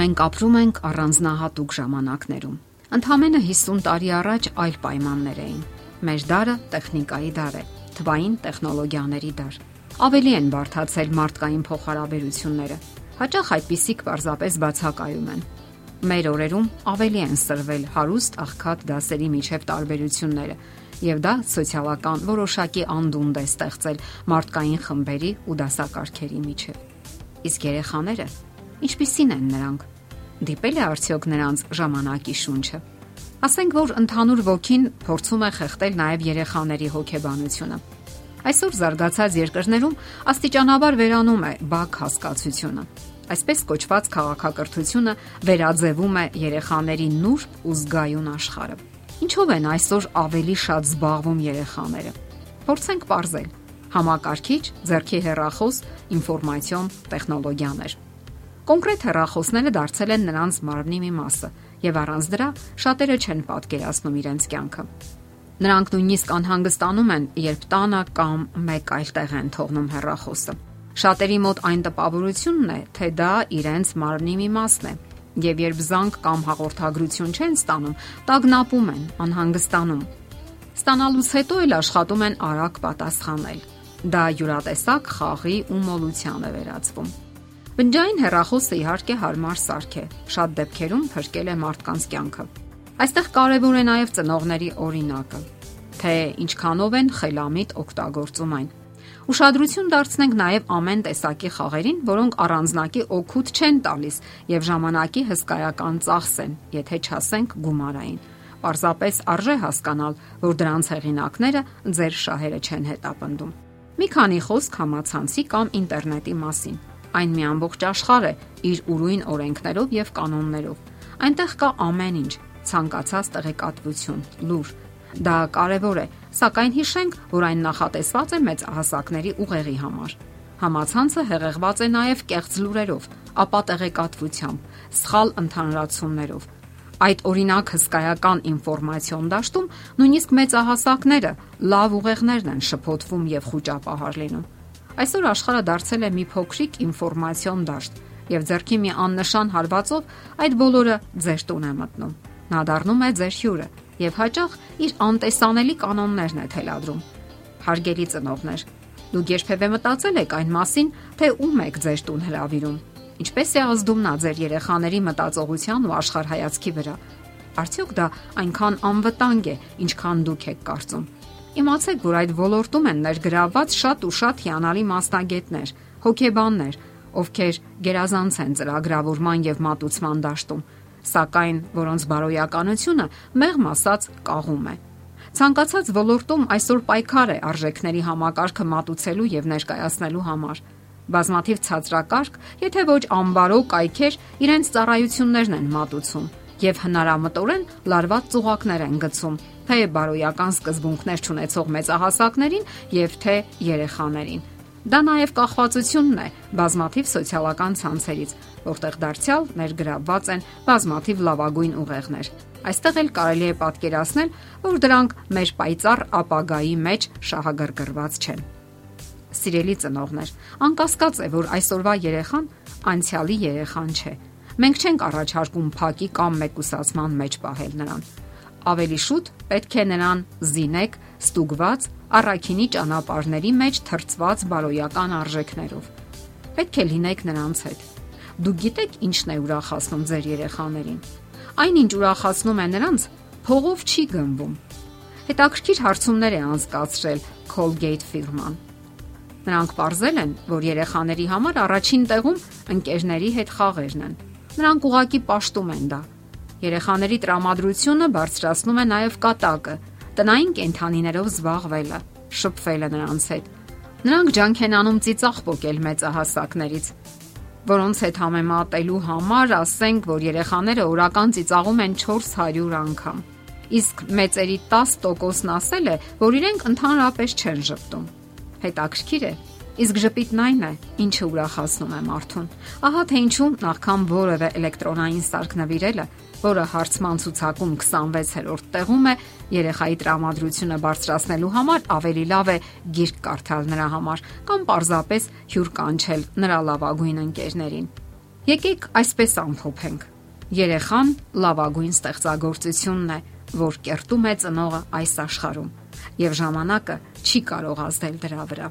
Մենք ապրում ենք առանձնահատուկ ժամանակներում։ Ընթամենը 50 տարի առաջ այլ պայմաններ էին։ Մեր դարը տեխնիկայի դար է, թվային տեխնոլոգիաների դար։ Ավելի են բարթացել մարդկային փոխհարաբերությունները։ Հաճախ այդպիսիք պարզապես բացակայում են։ Մեր օրերում ավելի են սրվել հարուստ աղքատ դասերի միջև տարբերությունները, եւ դա սոցիալական որոշակի անդունդ է ստեղծել մարդկային խմբերի ու դասակարգերի միջև։ Իսկ երեխաները, Ինչպիսին են նրանք։ Դիպել է արդյոք նրանց ժամանակի շունչը։ Ասենք որ ընդհանուր ոգին փորձում է խեղտել նաև երեխաների հոգեբանությունը։ Այսօր զարգացած երկրներում աստիճանաբար վերանում է բակ հասկացությունը։ Այսպես կոչված քաղաքակրթությունը վերաձևում է երեխաների նուրբ ու զգայուն աշխարհը։ Ինչով են այսօր ավելի շատ զբաղվում երեխաները։ Փորձենք ողրել։ Համակարգիչ, зерքի հեռախոս, ինֆորմացիոն տեխնոլոգիաներ։ Կոնկրետ հեռախոսները դարձել են նրանց մարմնի մի մասը, եւ առանց դրա շատերը չեն պատկերացնում իրենց կյանքը։ Նրանք նույնիսկ անհանգստանում են, երբ տանը կամ մեկ այլ տեղ են թողնում հեռախոսը։ Շատերի մոտ այն տպավորությունն է, թե դա իրենց մարմնի մի մասն է, եւ երբ զանգ կամ հաղորդագրություն չեն ստանում, տագնապում են, անհանգստանում։ Ստանալուց հետո էլ աշխատում են արագ պատասխանել։ Դա յուրատեսակ խաղի ու մոլության է վերածվում։ Բնջային հեռախոսը իհարկե հարմար սարք է։ Շատ դեպքերում փրկել է մարդկանց կյանքը։ Այստեղ կարևոր է նաև ծնողների օրինակը, թե ինչքանով են խելամիտ օգտագործում այն։ Ուշադրություն դարձնենք նաև ամեն տեսակի խաղերին, որոնք առանձնակի օգուտ չեն տալիս եւ ժամանակի հսկայական ծախս են, եթե չասենք գումարային։ Պարզապես արժե հասկանալ, որ դրանց հեղինակները ձեր շահերը չեն հետապնդում։ Մի քանի խոսք համացանցի կամ ինտերնետի մասին։ Այն մի ամբողջ աշխարհ է իր ուրույն օրենքներով եւ կանոններով։ Այնտեղ կա ամեն ինչ, ցանկացած տեղեկատվություն, լուր։ Դա կարևոր է, սակայն հիշենք, որ այն նախատեսված է մեծ հասակների ուղեղի համար։ Համացանցը հեղեղված է նաև կեղծ լուրերով, ապա տեղեկատվությամբ, սխալ ընդհանրացումներով։ Այդ օրինակ հսկայական ինֆորմացիոն դաշտում նույնիսկ մեծահասակները լավ ուղեղներն են շփոթվում եւ խոճապահար լինում։ Այսօր աշխարհը դարձել է մի փոքրիկ ինֆորմացիոն դաշտ եւ ձերքի մի աննշան հարվածով այդ բոլորը ձեր տուն է մտնում։ Նա դառնում է ձեր հյուրը եւ հաճախ իր անտեսանելի կանոններն է թելադրում։ Հարգելի ծնողներ, դուք երբևէ մտածել եք այն մասին, թե ում եք ձեր տուն հravirում։ Ինչպես է ազդում նա ձեր երեխաների մտածողության ու աշխարհայացքի վրա։ Արդյոք դա այնքան անվտանգ է, ինչքան դուք եք կարծում։ Իմացեք, որ այդ ոլորտում են ներգրաված շատ ու շատ հիանալի մասնագետներ, հոգեբաններ, ովքեր գերազանց են ծրագրավորման եւ մատուցման դաշտում, սակայն որոնց բարոյականությունը մեղմ ասած կաղում է։ Ցանկացած ոլորտում այսօր պայքար է արժեքների համակարգը մատուցելու եւ ներկայացնելու համար։ Բազմաթիվ ցածրակարգ, եթե ոչ անբարո կայքեր իրենց ծառայություններն են մատուցում եւ հնարամտորեն լարված ծուղակներ են գցում թե բարոյական սկզբունքներ ճանաչող մեծահասակներին եւ թե երեխաներին։ Դա նաև կախվածությունն է բազմաթիվ սոցիալական ցանցերից, որտեղ դարձյալ ներգրավված են բազմաթիվ լավագույն ուղեղներ։ Այստեղ էլ կարելի է պատկերացնել, որ դրանք մեր պայծառ ապագայի մեջ շահագրգռված չեն։ Սիրելի ծնողներ, անկասկած է, որ այսօրվա երեխան անցյալի երեխան չէ։ Մենք չենք առաջարկում փակի կամ մեկուսացման մեջ պահել նրան ավելի շուտ պետք է նրան զինեք ստուգված առաքինի ճանապարհների մեջ թրծված բարոյական արժեքներով։ Պետք է լինեք նրանց հետ։ Դուք գիտեք ինչն է ուրախացնում ձեր երեխաներին։ Այնինչ ուրախացնում է նրանց, փողով չի գնվում։ Հետաքրքիր հարցումներ է անցկացրել Colgate ֆիրման։ Նրանք ողրզել են, որ երեխաների համար առաջին տեղում ընկերների հետ խաղերն են։ Նրանք ուղակի պաշտում են դա Երեխաների տրամադրությունը բարձրացնում է նաև կատակը, տնային կենթանիներով զբաղվելը, շփվելը նրանց հետ։ Նրանք ջանք են անում ծիծաղ փոկել մեծահասակներից, որոնց հետ համեմատելու համար ասենք, որ երեխաները օրական ծիծաղում են 400 անգամ։ Իսկ մեծերի 10%-ն ասել է, որ իրենք ընդհանրապես չեն ճպտում։ Հետաքրքիր է, Իսկ ժպիտն այն է, ինչը ուրախացնում է մարդուն։ Ահա թե ինչու նախքան որևէ էլեկտրոնային սարք նվիրելը, որը հարցման ցուցակում 26-րդ տեղում է, երեխայի տրամադրությունը բարձրացնելու համար ավելի լավ է գիրք կարդալ նրա համար կամ պարզապես հյուր կանչել նրա լավագույն ընկերներին։ Եկեք այսպես ամփոփենք. Երեխան լավագույն ստեղծագործությունն է, որ կերտում է ծնողը այս աշխարհում, եւ ժամանակը չի կարող ազդել դրա վրա։